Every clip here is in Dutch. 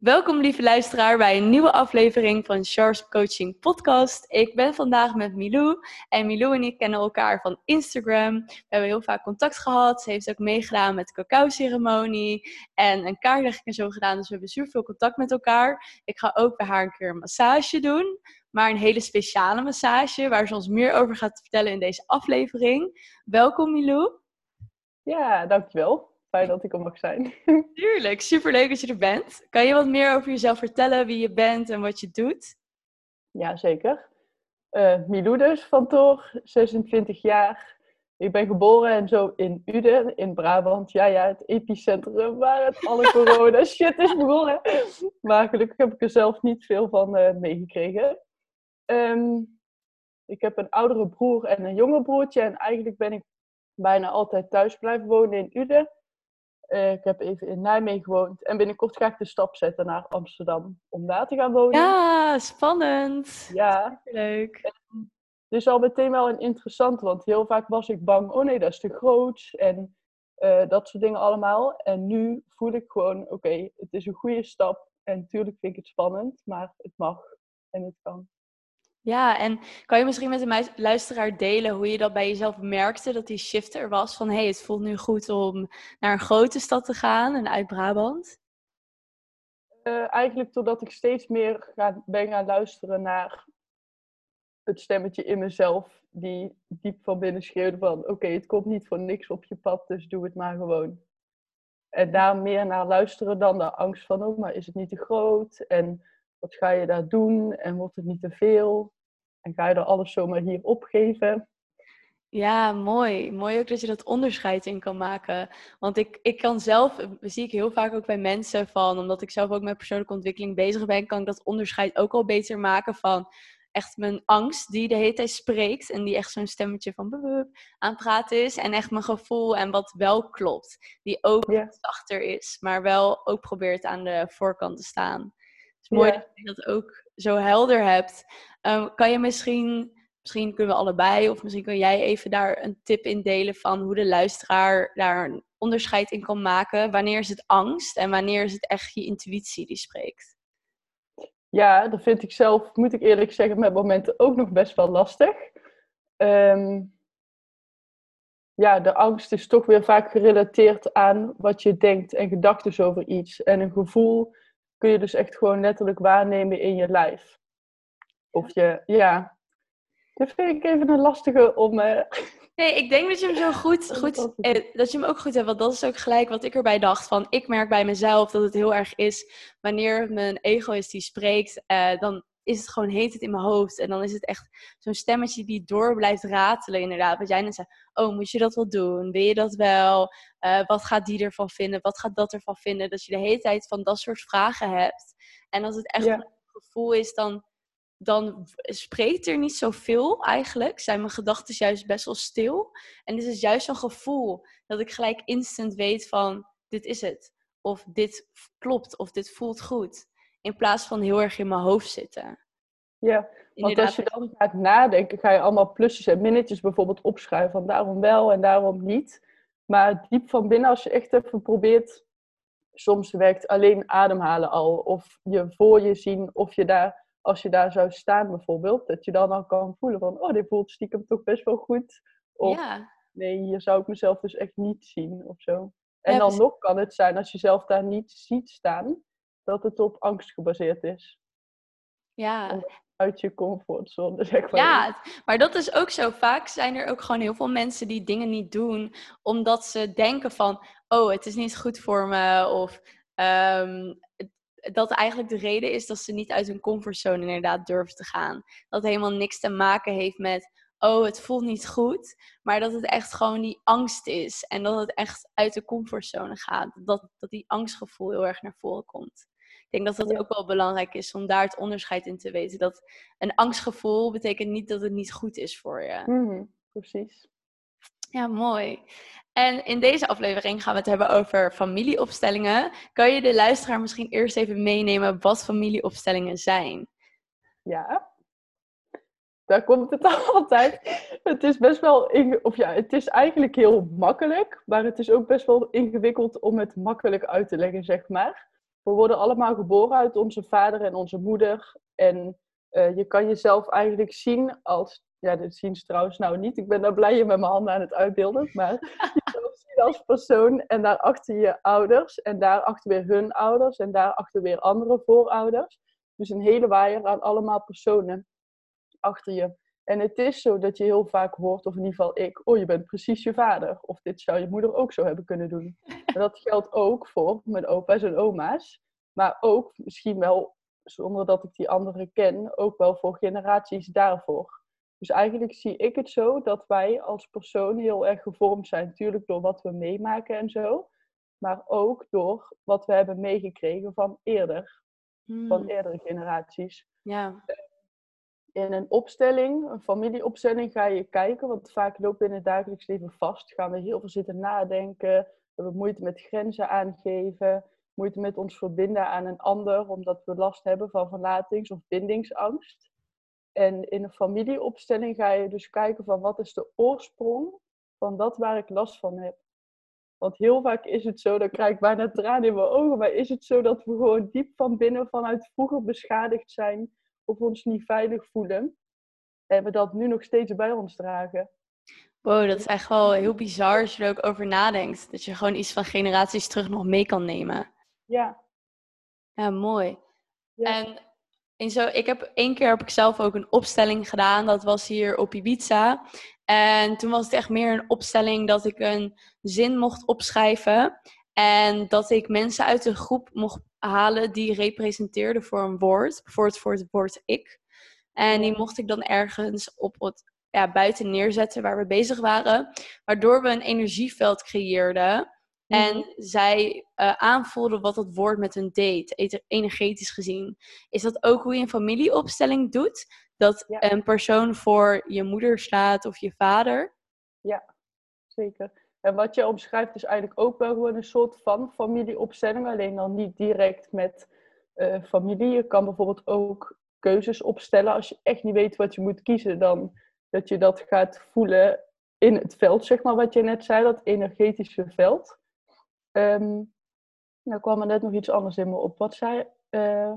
Welkom lieve luisteraar bij een nieuwe aflevering van Sharps Coaching Podcast. Ik ben vandaag met Milou en Milou en ik kennen elkaar van Instagram. We hebben heel vaak contact gehad. Ze heeft ook meegedaan met de cacao ceremonie en een kaartlegging en zo gedaan. Dus we hebben super veel contact met elkaar. Ik ga ook bij haar een keer een massage doen, maar een hele speciale massage waar ze ons meer over gaat vertellen in deze aflevering. Welkom Milou. Ja, dankjewel. Fijn dat ik er mag zijn. Tuurlijk, superleuk dat je er bent. Kan je wat meer over jezelf vertellen, wie je bent en wat je doet? Ja, zeker. Uh, Milou dus, van Toor, 26 jaar. Ik ben geboren en zo in Uden, in Brabant. Ja, ja, het epicentrum waar het alle corona shit is begonnen. Maar gelukkig heb ik er zelf niet veel van uh, meegekregen. Um, ik heb een oudere broer en een jonger broertje. En eigenlijk ben ik bijna altijd thuis blijven wonen in Uden. Uh, ik heb even in Nijmegen gewoond. En binnenkort ga ik de stap zetten naar Amsterdam om daar te gaan wonen. Ja, spannend. Ja. Leuk. Dus al meteen wel een interessant, want heel vaak was ik bang, oh nee, dat is te groot. En uh, dat soort dingen allemaal. En nu voel ik gewoon, oké, okay, het is een goede stap. En natuurlijk vind ik het spannend, maar het mag en het kan. Ja, en kan je misschien met de luisteraar delen hoe je dat bij jezelf merkte, dat die shift er was van hé, hey, het voelt nu goed om naar een grote stad te gaan en uit Brabant? Uh, eigenlijk doordat ik steeds meer ben gaan luisteren naar het stemmetje in mezelf, die diep van binnen schreeuwde van oké, het komt niet voor niks op je pad, dus doe het maar gewoon. En daar meer naar luisteren dan de angst van, oh, maar is het niet te groot? En wat ga je daar doen? En wordt het niet te veel? En ga je er alles zomaar hier opgeven? Ja, mooi. Mooi ook dat je dat onderscheid in kan maken. Want ik, ik kan zelf, zie ik heel vaak ook bij mensen van, omdat ik zelf ook met persoonlijke ontwikkeling bezig ben, kan ik dat onderscheid ook al beter maken van echt mijn angst die de hele tijd spreekt en die echt zo'n stemmetje van aan het praten is. En echt mijn gevoel en wat wel klopt. Die ook achter is, maar wel ook probeert aan de voorkant te staan mooi dat je dat ook zo helder hebt. Um, kan je misschien, misschien kunnen we allebei, of misschien kun jij even daar een tip in delen van hoe de luisteraar daar een onderscheid in kan maken. Wanneer is het angst en wanneer is het echt je intuïtie die spreekt? Ja, dat vind ik zelf, moet ik eerlijk zeggen, met momenten ook nog best wel lastig. Um, ja, de angst is toch weer vaak gerelateerd aan wat je denkt en gedachten over iets. En een gevoel kun je dus echt gewoon letterlijk waarnemen in je lijf. Of je, ja. Dat vind ik even een lastige om. Uh... Nee, ik denk dat je hem zo goed, goed eh, dat je hem ook goed hebt. Want dat is ook gelijk wat ik erbij dacht. Van ik merk bij mezelf dat het heel erg is wanneer mijn ego is die spreekt, uh, dan is het gewoon heet het in mijn hoofd. En dan is het echt zo'n stemmetje die door blijft ratelen, inderdaad. Wat jij net zei, oh, moet je dat wel doen? Wil je dat wel? Uh, wat gaat die ervan vinden? Wat gaat dat ervan vinden? Dat je de hele tijd van dat soort vragen hebt. En als het echt een gevoel is, dan, dan spreekt er niet zoveel eigenlijk. Zijn mijn gedachten juist best wel stil. En dit is juist zo'n gevoel dat ik gelijk instant weet van, dit is het. Of dit klopt, of dit voelt goed. In plaats van heel erg in mijn hoofd zitten. Ja, want als je dan gaat nadenken, ga je allemaal plusjes en minnetjes bijvoorbeeld opschrijven. Van daarom wel en daarom niet. Maar diep van binnen, als je echt even probeert, soms werkt alleen ademhalen al. Of je voor je zien, of je daar, als je daar zou staan bijvoorbeeld, dat je dan al kan voelen van, oh, dit voelt stiekem toch best wel goed. Of ja. nee, hier zou ik mezelf dus echt niet zien of zo. En dan nog kan het zijn, als je zelf daar niet ziet staan, dat het op angst gebaseerd is. Ja. Uit je comfortzone, zeg maar. Ja, maar dat is ook zo. Vaak zijn er ook gewoon heel veel mensen die dingen niet doen, omdat ze denken van, oh, het is niet goed voor me. Of um, dat eigenlijk de reden is dat ze niet uit hun comfortzone inderdaad durven te gaan. Dat helemaal niks te maken heeft met, oh, het voelt niet goed. Maar dat het echt gewoon die angst is. En dat het echt uit de comfortzone gaat. Dat, dat die angstgevoel heel erg naar voren komt. Ik denk dat dat ook wel belangrijk is om daar het onderscheid in te weten. Dat een angstgevoel betekent niet dat het niet goed is voor je. Mm precies. Ja, mooi. En in deze aflevering gaan we het hebben over familieopstellingen. Kan je de luisteraar misschien eerst even meenemen wat familieopstellingen zijn? Ja, daar komt het altijd. Het is best wel, of ja, het is eigenlijk heel makkelijk, maar het is ook best wel ingewikkeld om het makkelijk uit te leggen, zeg maar we worden allemaal geboren uit onze vader en onze moeder. En uh, je kan jezelf eigenlijk zien als, ja, dit zien ze trouwens nou niet. Ik ben daar blij met mijn handen aan het uitbeelden. Maar jezelf zien als persoon en daarachter je ouders. En daarachter weer hun ouders. En daarachter weer andere voorouders. Dus een hele waaier aan allemaal personen achter je. En het is zo dat je heel vaak hoort, of in ieder geval ik, oh je bent precies je vader. Of dit zou je moeder ook zo hebben kunnen doen. En dat geldt ook voor mijn opa's en oma's. Maar ook misschien wel, zonder dat ik die anderen ken, ook wel voor generaties daarvoor. Dus eigenlijk zie ik het zo dat wij als persoon heel erg gevormd zijn. Natuurlijk door wat we meemaken en zo. Maar ook door wat we hebben meegekregen van eerder. Van hmm. eerdere generaties. Ja in een opstelling, een familieopstelling, ga je kijken, want vaak lopen we in het dagelijks leven vast. Gaan we heel veel zitten nadenken, we hebben moeite met grenzen aangeven, moeite met ons verbinden aan een ander, omdat we last hebben van verlatings- of bindingsangst. En in een familieopstelling ga je dus kijken van wat is de oorsprong van dat waar ik last van heb. Want heel vaak is het zo, dan krijg ik bijna tranen in mijn ogen, maar is het zo dat we gewoon diep van binnen vanuit vroeger beschadigd zijn of ons niet veilig voelen. En we dat nu nog steeds bij ons dragen. Wow, dat is echt wel heel bizar als je er ook over nadenkt. Dat je gewoon iets van generaties terug nog mee kan nemen. Ja. Ja, mooi. En in zo, ik heb één keer heb ik zelf ook een opstelling gedaan. Dat was hier op Ibiza. En toen was het echt meer een opstelling dat ik een zin mocht opschrijven. En dat ik mensen uit de groep mocht halen die representeerden voor een woord. Bijvoorbeeld voor het woord ik. En die mocht ik dan ergens op het ja, buiten neerzetten waar we bezig waren. Waardoor we een energieveld creëerden. En mhm. zij uh, aanvoelden wat dat woord met hun deed, energetisch gezien. Is dat ook hoe je een familieopstelling doet? Dat een persoon voor je moeder staat of je vader? Ja, zeker. En wat je omschrijft is eigenlijk ook wel gewoon een soort van familieopstelling, alleen dan niet direct met uh, familie. Je kan bijvoorbeeld ook keuzes opstellen als je echt niet weet wat je moet kiezen, dan dat je dat gaat voelen in het veld, zeg maar, wat je net zei, dat energetische veld. Um, nou kwam er net nog iets anders in me op. Wat zei uh,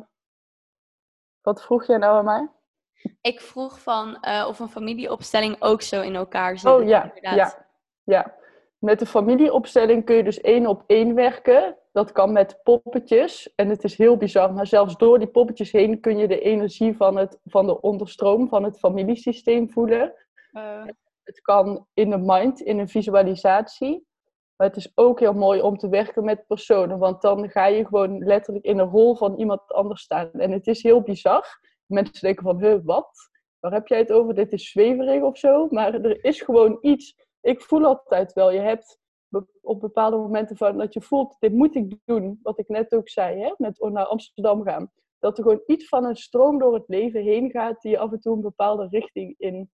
Wat vroeg jij nou aan mij? Ik vroeg van uh, of een familieopstelling ook zo in elkaar zit. Oh ja, ja, ja. Met de familieopstelling kun je dus één op één werken. Dat kan met poppetjes. En het is heel bizar, maar zelfs door die poppetjes heen kun je de energie van, het, van de onderstroom van het familiesysteem voelen. Uh. Het kan in de mind, in een visualisatie. Maar het is ook heel mooi om te werken met personen, want dan ga je gewoon letterlijk in een rol van iemand anders staan. En het is heel bizar. Mensen denken van, huh, wat? Waar heb jij het over? Dit is zweverig of zo. Maar er is gewoon iets ik voel altijd wel, je hebt op bepaalde momenten van dat je voelt, dit moet ik doen, wat ik net ook zei, hè, met naar Amsterdam gaan. Dat er gewoon iets van een stroom door het leven heen gaat die je af en toe een bepaalde richting in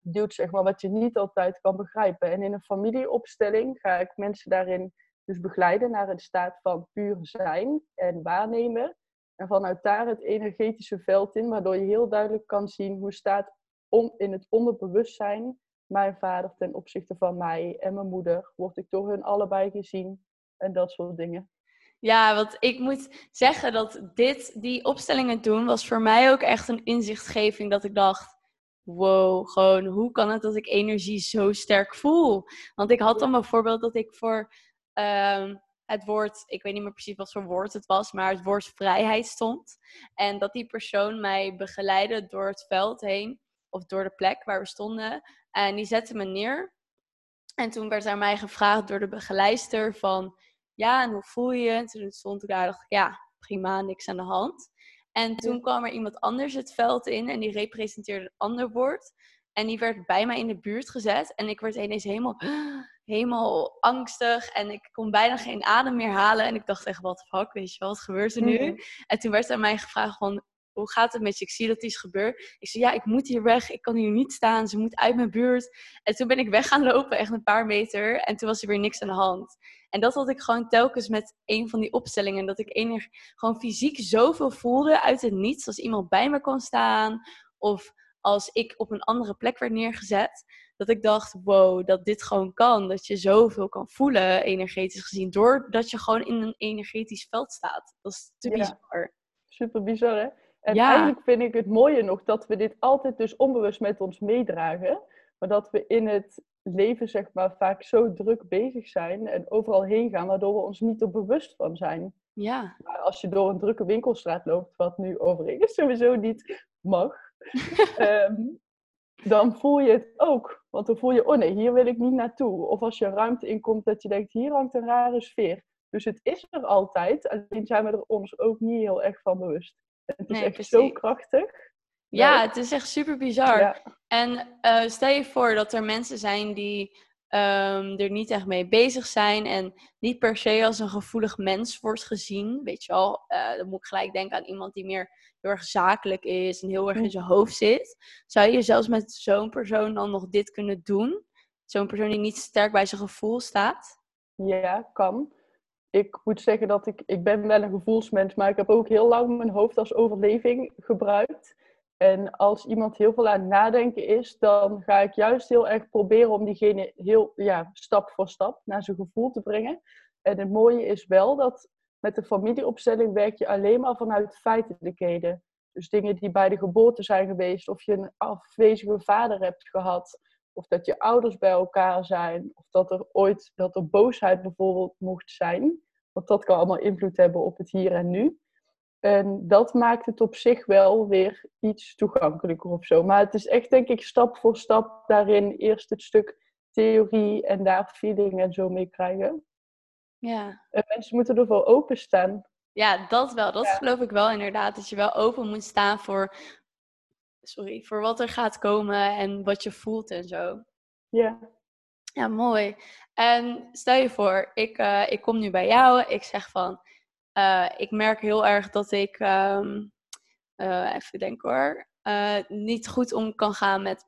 duwt, zeg maar, wat je niet altijd kan begrijpen. En in een familieopstelling ga ik mensen daarin dus begeleiden naar een staat van puur zijn en waarnemen. En vanuit daar het energetische veld in, waardoor je heel duidelijk kan zien hoe staat om in het onderbewustzijn mijn vader ten opzichte van mij en mijn moeder? Word ik door hun allebei gezien? En dat soort dingen. Ja, want ik moet zeggen dat dit, die opstellingen doen, was voor mij ook echt een inzichtgeving dat ik dacht, wow, gewoon hoe kan het dat ik energie zo sterk voel? Want ik had dan bijvoorbeeld dat ik voor ehm, het woord, ik weet niet meer precies wat voor woord het was, maar het woord vrijheid stond. En dat die persoon mij begeleidde door het veld heen, of door de plek waar we stonden. En die zette me neer. En toen werd aan mij gevraagd door de begeleider van... Ja, en hoe voel je je? En toen stond ik daar dacht ik, ja, prima, niks aan de hand. En toen kwam er iemand anders het veld in en die representeerde een ander woord. En die werd bij mij in de buurt gezet. En ik werd ineens helemaal, helemaal angstig. En ik kon bijna geen adem meer halen. En ik dacht echt, wat fuck, weet je wel, wat gebeurt er nu? En toen werd aan mij gevraagd van, hoe gaat het met je? Ik zie dat iets gebeurt. Ik zei, ja, ik moet hier weg. Ik kan hier niet staan. Ze moet uit mijn buurt. En toen ben ik weg gaan lopen, echt een paar meter. En toen was er weer niks aan de hand. En dat had ik gewoon telkens met een van die opstellingen. Dat ik enig, gewoon fysiek zoveel voelde uit het niets. Als iemand bij me kon staan. Of als ik op een andere plek werd neergezet, dat ik dacht, wow, dat dit gewoon kan. Dat je zoveel kan voelen, energetisch gezien, doordat je gewoon in een energetisch veld staat. Dat is te bizar. Super bizar, hè? En eigenlijk vind ik het mooie nog dat we dit altijd dus onbewust met ons meedragen. Maar dat we in het leven, zeg maar, vaak zo druk bezig zijn en overal heen gaan, waardoor we ons niet er bewust van zijn. Ja. Maar als je door een drukke winkelstraat loopt, wat nu overigens sowieso niet mag, ehm, dan voel je het ook. Want dan voel je, oh nee, hier wil ik niet naartoe. Of als je ruimte inkomt, dat je denkt, hier hangt een rare sfeer. Dus het is er altijd, alleen zijn we er ons ook niet heel erg van bewust. Het is echt zo krachtig. Ja, het is echt super bizar. En uh, stel je voor dat er mensen zijn die um, er niet echt mee bezig zijn en niet per se als een gevoelig mens wordt gezien. Weet je wel, uh, dan moet ik gelijk denken aan iemand die meer heel erg zakelijk is en heel erg in zijn hoofd zit. Zou je zelfs met zo'n persoon dan nog dit kunnen doen? Zo'n persoon die niet sterk bij zijn gevoel staat? Ja, kan. Ik moet zeggen dat ik, ik ben wel een gevoelsmens, maar ik heb ook heel lang mijn hoofd als overleving gebruikt. En als iemand heel veel aan het nadenken is, dan ga ik juist heel erg proberen om diegene heel ja, stap voor stap naar zijn gevoel te brengen. En het mooie is wel dat met de familieopstelling werk je alleen maar vanuit feitelijkheden. Dus dingen die bij de geboorte zijn geweest, of je een afwezige vader hebt gehad, of dat je ouders bij elkaar zijn, of dat er ooit dat er boosheid bijvoorbeeld mocht zijn. Want dat kan allemaal invloed hebben op het hier en nu. En dat maakt het op zich wel weer iets toegankelijker of zo. Maar het is echt, denk ik, stap voor stap daarin eerst het stuk theorie en daar feeling en zo mee krijgen. Ja. En mensen moeten ervoor openstaan. Ja, dat wel. Dat geloof ik wel inderdaad. Dat je wel open moet staan voor, sorry, voor wat er gaat komen en wat je voelt en zo. Ja. Ja, mooi. En stel je voor, ik, uh, ik kom nu bij jou. Ik zeg van, uh, ik merk heel erg dat ik, um, uh, even denken hoor, niet goed om kan gaan met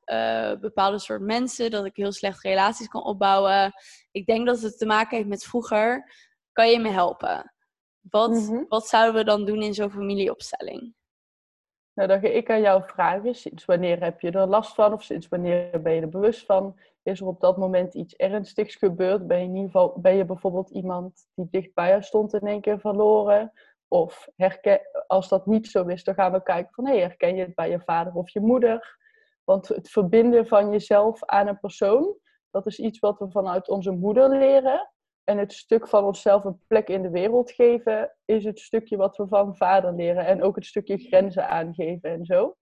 bepaalde soort mensen. Dat ik heel slecht relaties kan opbouwen. Ik denk dat het te maken heeft met vroeger. Kan je me helpen? Wat, mm -hmm. wat zouden we dan doen in zo'n familieopstelling? Nou, dan ga ik aan jou vragen, sinds wanneer heb je er last van? Of sinds wanneer ben je er bewust van? Is er op dat moment iets ernstigs gebeurd? Ben je, in ieder geval, ben je bijvoorbeeld iemand die dicht bij jou stond in één keer verloren? Of herken, als dat niet zo is, dan gaan we kijken van... Hey, herken je het bij je vader of je moeder? Want het verbinden van jezelf aan een persoon... dat is iets wat we vanuit onze moeder leren. En het stuk van onszelf een plek in de wereld geven, is het stukje wat we van vader leren. En ook het stukje grenzen aangeven en zo.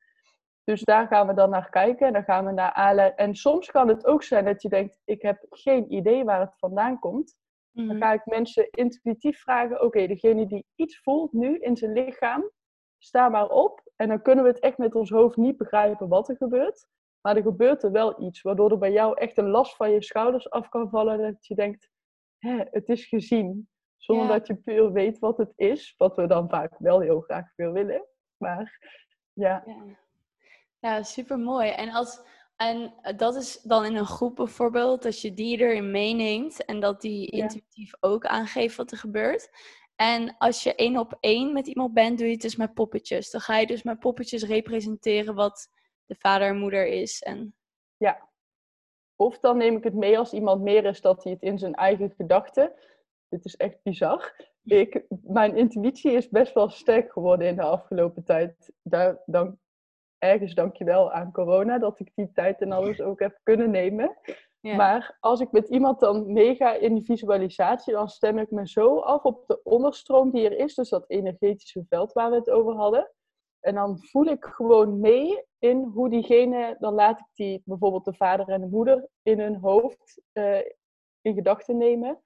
Dus daar gaan we dan naar kijken. En dan gaan we naar aanleiding. En soms kan het ook zijn dat je denkt: ik heb geen idee waar het vandaan komt. Dan Mhm. ga ik mensen intuïtief vragen: oké, degene die iets voelt nu in zijn lichaam, sta maar op. En dan kunnen we het echt met ons hoofd niet begrijpen wat er gebeurt. Maar er gebeurt er wel iets, waardoor er bij jou echt een last van je schouders af kan vallen. Dat je denkt: hè, het is gezien. Zonder Ja. dat je puur weet wat het is. Wat we dan vaak wel heel graag veel willen. Maar ja, Ja, ja super mooi. En, als, en dat is dan in een groep bijvoorbeeld, dat je die erin meeneemt en dat die Ja. intuïtief ook aangeeft wat er gebeurt. En als je één op één met iemand bent, doe je het dus met poppetjes. Dan ga je dus met poppetjes representeren wat de vader en moeder is. En Ja. Of dan neem ik het mee als iemand meer is dat hij het in zijn eigen gedachten. Dit is echt bizar. Ik, mijn intuïtie is best wel sterk geworden in de afgelopen tijd. Daar, dan, ergens dankjewel aan corona dat ik die tijd en alles ook heb kunnen nemen. ja. Maar als ik met iemand dan meega in die visualisatie, dan stem ik me zo af op de onderstroom die er is. Dus dat energetische veld waar we het over hadden. En dan voel ik gewoon mee in hoe diegene, dan laat ik die bijvoorbeeld de vader en de moeder in hun hoofd eh, in gedachten nemen.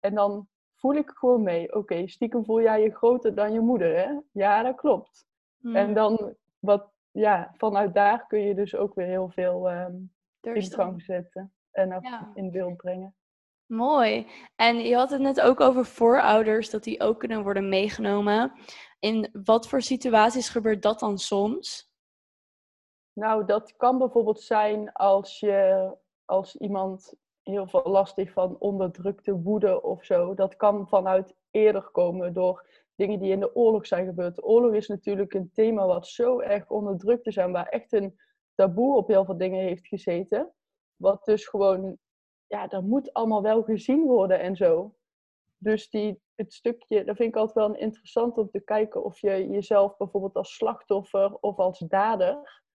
En dan voel ik gewoon mee. Oké, stiekem voel jij je groter dan je moeder, hè? Ja, dat klopt. Hm, En dan, wat, ja, vanuit daar kun je dus ook weer heel veel ehm, in gang zetten en Ja. in beeld brengen. Mooi. En je had het net ook over voorouders, dat die ook kunnen worden meegenomen. In wat voor situaties gebeurt dat dan soms? Nou, dat kan bijvoorbeeld zijn als je als iemand heel veel last heeft van onderdrukte woede of zo. Dat kan vanuit eerder komen door dingen die in de oorlog zijn gebeurd. De oorlog is natuurlijk een thema wat zo erg onderdrukt is en waar echt een taboe op heel veel dingen heeft gezeten. Wat dus gewoon, ja, dat moet allemaal wel gezien worden en zo. Dus die, het stukje, dat vind ik altijd wel interessant om te kijken of je jezelf bijvoorbeeld als slachtoffer of als dader,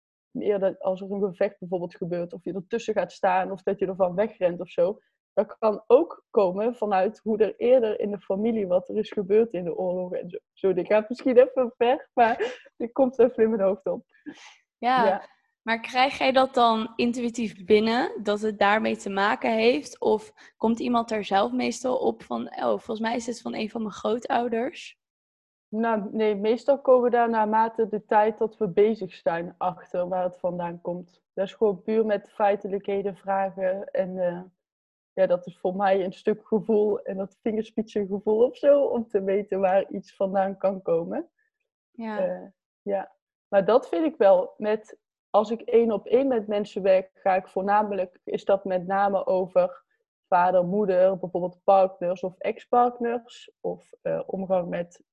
eerder als er een gevecht bijvoorbeeld gebeurt, of je ertussen gaat staan of dat je ervan wegrent of zo. Dat kan ook komen vanuit hoe er eerder in de familie wat er is gebeurd in de oorlog en zo. Zo, dit gaat misschien even ver, maar dit komt even in mijn hoofd op. Ja, ja. Maar krijg jij dat dan intuïtief binnen, dat het daarmee te maken heeft? Of komt iemand er zelf meestal op van, oh, volgens mij is het van een van mijn grootouders? Nou, nee, meestal komen we daar naarmate de tijd dat we bezig zijn achter waar het vandaan komt. Dat is gewoon puur met feitelijkheden vragen. En uh, ja, dat is voor mij een stuk gevoel en dat gevoel of zo, om te weten waar iets vandaan kan komen. Ja. Uh, ja. Maar dat vind ik wel met als ik één op één met mensen werk, ga ik voornamelijk, is dat met name over vader, moeder, bijvoorbeeld partners of ex-partners, of uh, omgang met,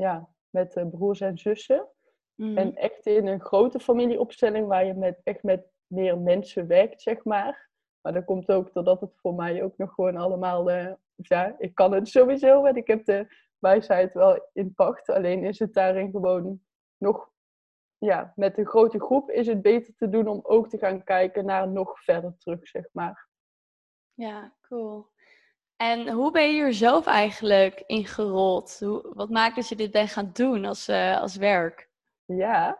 ja, met uh, broers en zussen. Mm. En echt in een grote familieopstelling waar je met, echt met meer mensen werkt, zeg maar. Maar dat komt ook doordat het voor mij ook nog gewoon allemaal, uh, ja, ik kan het sowieso, en ik heb de wijsheid wel in pacht. Alleen is het daarin gewoon nog ja, met een grote groep is het beter te doen om ook te gaan kijken naar nog verder terug, zeg maar. Ja, cool. En hoe ben je er zelf eigenlijk in gerold? Hoe, wat maakt dat je dit bent gaan doen als, uh, als werk? Ja,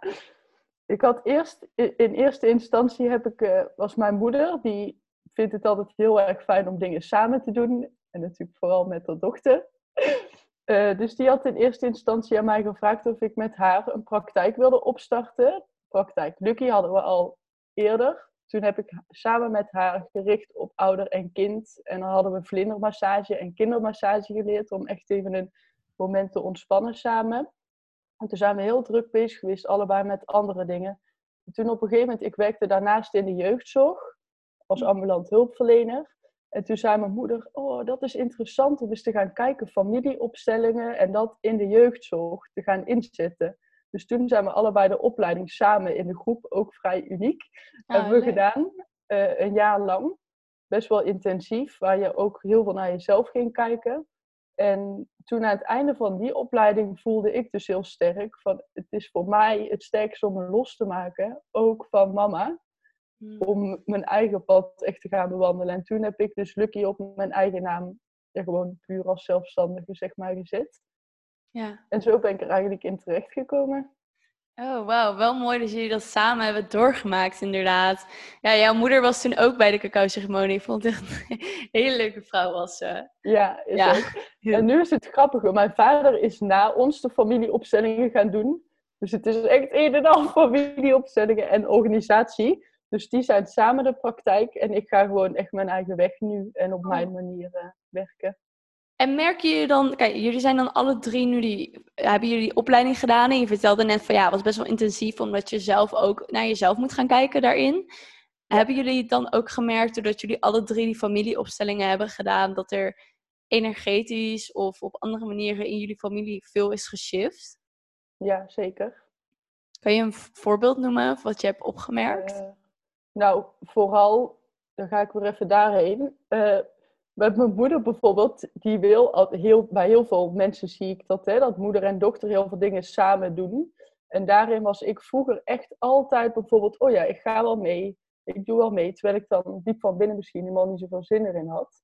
ik had eerst, in eerste instantie heb ik, uh, was mijn moeder, die vindt het altijd heel erg fijn om dingen samen te doen. En natuurlijk vooral met haar dochter. Eh, dus die had in eerste instantie aan mij gevraagd of ik met haar een praktijk wilde opstarten. Praktijk Lucky hadden we al eerder. Toen heb ik samen met haar gericht op ouder en kind. En dan hadden we vlindermassage en kindermassage geleerd om echt even een moment te ontspannen samen. En toen zijn we heel druk bezig geweest, allebei met andere dingen. En toen op een gegeven moment, ik werkte daarnaast in de jeugdzorg als ambulant hulpverlener. En toen zei mijn moeder, oh, dat is interessant om eens te gaan kijken, familieopstellingen en dat in de jeugdzorg te gaan inzetten. Dus toen zijn we allebei de opleiding samen in de groep, ook vrij uniek, ah, hebben we gedaan. Uh, een jaar lang. Best wel intensief, waar je ook heel veel naar jezelf ging kijken. En toen aan het einde van die opleiding voelde ik dus heel sterk van het is voor mij het sterkste om me los te maken, ook van mama. Hmm. om mijn eigen pad echt te gaan bewandelen. En toen heb ik dus Lucky op mijn eigen naam ja, gewoon puur als zelfstandige zeg maar gezet. Ja. En zo ben ik er eigenlijk in terecht gekomen. Oh, wauw. Wel mooi dat jullie dat samen hebben doorgemaakt, inderdaad. Ja, jouw moeder was toen ook bij de cacao-ceremonie. Ik vond het echt een hele leuke vrouw was ze. Ja, is ja. Ook. En nu is het grappige. Mijn vader is na ons de familieopstellingen gaan doen. Dus het is echt een en al familieopstellingen en organisatie. Dus die zijn samen de praktijk en ik ga gewoon echt mijn eigen weg nu en op mijn manier uh, werken. En merken jullie dan, kijk, jullie zijn dan alle drie nu die, hebben jullie die opleiding gedaan en je vertelde net van ja, het was best wel intensief omdat je zelf ook naar jezelf moet gaan kijken daarin. Hebben jullie dan ook gemerkt, doordat jullie alle drie die familieopstellingen hebben gedaan, dat er energetisch of op andere manieren in jullie familie veel is geshift? Ja, zeker. Kan je een voorbeeld noemen wat je hebt opgemerkt? Uh, nou, vooral, dan ga ik weer even daarheen. Uh, met mijn moeder bijvoorbeeld, die wil, heel, bij heel veel mensen zie ik dat, hè, dat moeder en dochter heel veel dingen samen doen. En daarin was ik vroeger echt altijd bijvoorbeeld, oh ja, ik ga wel mee, ik doe wel mee, terwijl ik dan diep van binnen misschien helemaal niet zoveel zin erin had.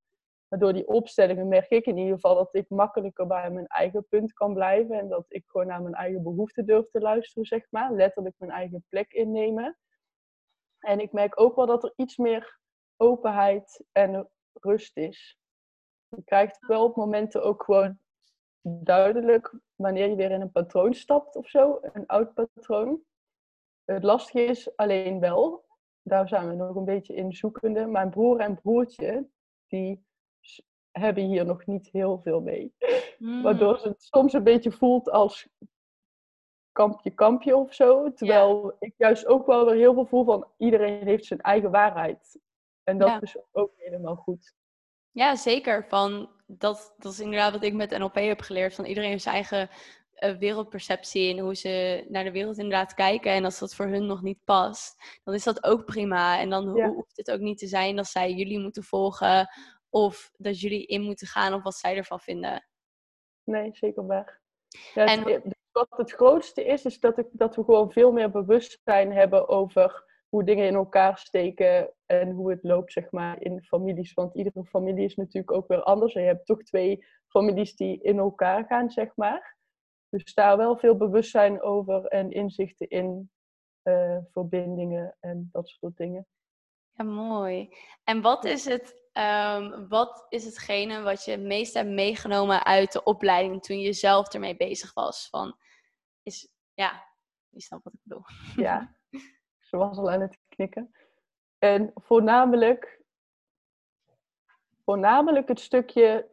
Maar door die opstellingen merk ik in ieder geval dat ik makkelijker bij mijn eigen punt kan blijven en dat ik gewoon naar mijn eigen behoeften durf te luisteren, zeg maar. Letterlijk mijn eigen plek innemen. En ik merk ook wel dat er iets meer openheid en rust is. Je krijgt wel op momenten ook gewoon duidelijk wanneer je weer in een patroon stapt of zo, een oud patroon. Het lastige is alleen wel, daar zijn we nog een beetje in zoekende. Mijn broer en broertje, die hebben hier nog niet heel veel mee. Hmm. Waardoor het soms een beetje voelt als kampje, kampje of zo. Terwijl ik juist ook wel weer heel veel voel van iedereen heeft zijn eigen waarheid. En dat is ook helemaal goed. Ja, zeker. Van, dat, dat is inderdaad wat ik met NLP heb geleerd. Van iedereen heeft zijn eigen uh, wereldperceptie en hoe ze naar de wereld inderdaad kijken. En als dat voor hun nog niet past, dan is dat ook prima. En dan hoeft het ook niet te zijn dat zij jullie moeten volgen of dat jullie in moeten gaan op wat zij ervan vinden. Nee, zeker waar. Ja, en... wat het grootste is, is dat, ik, dat we gewoon veel meer bewustzijn hebben over hoe dingen in elkaar steken en hoe het loopt, zeg maar, in families. Want iedere familie is natuurlijk ook weer anders. En je hebt toch twee families die in elkaar gaan, zeg maar. Dus daar wel veel bewustzijn over en inzichten in uh, verbindingen en dat soort dingen. Ja, mooi. En wat is het, um, wat is hetgene wat je het meest hebt meegenomen uit de opleiding toen je zelf ermee bezig was? Van, is, ja, je snapt wat ik bedoel. Ja, ze was al aan het knikken. En voornamelijk, voornamelijk het stukje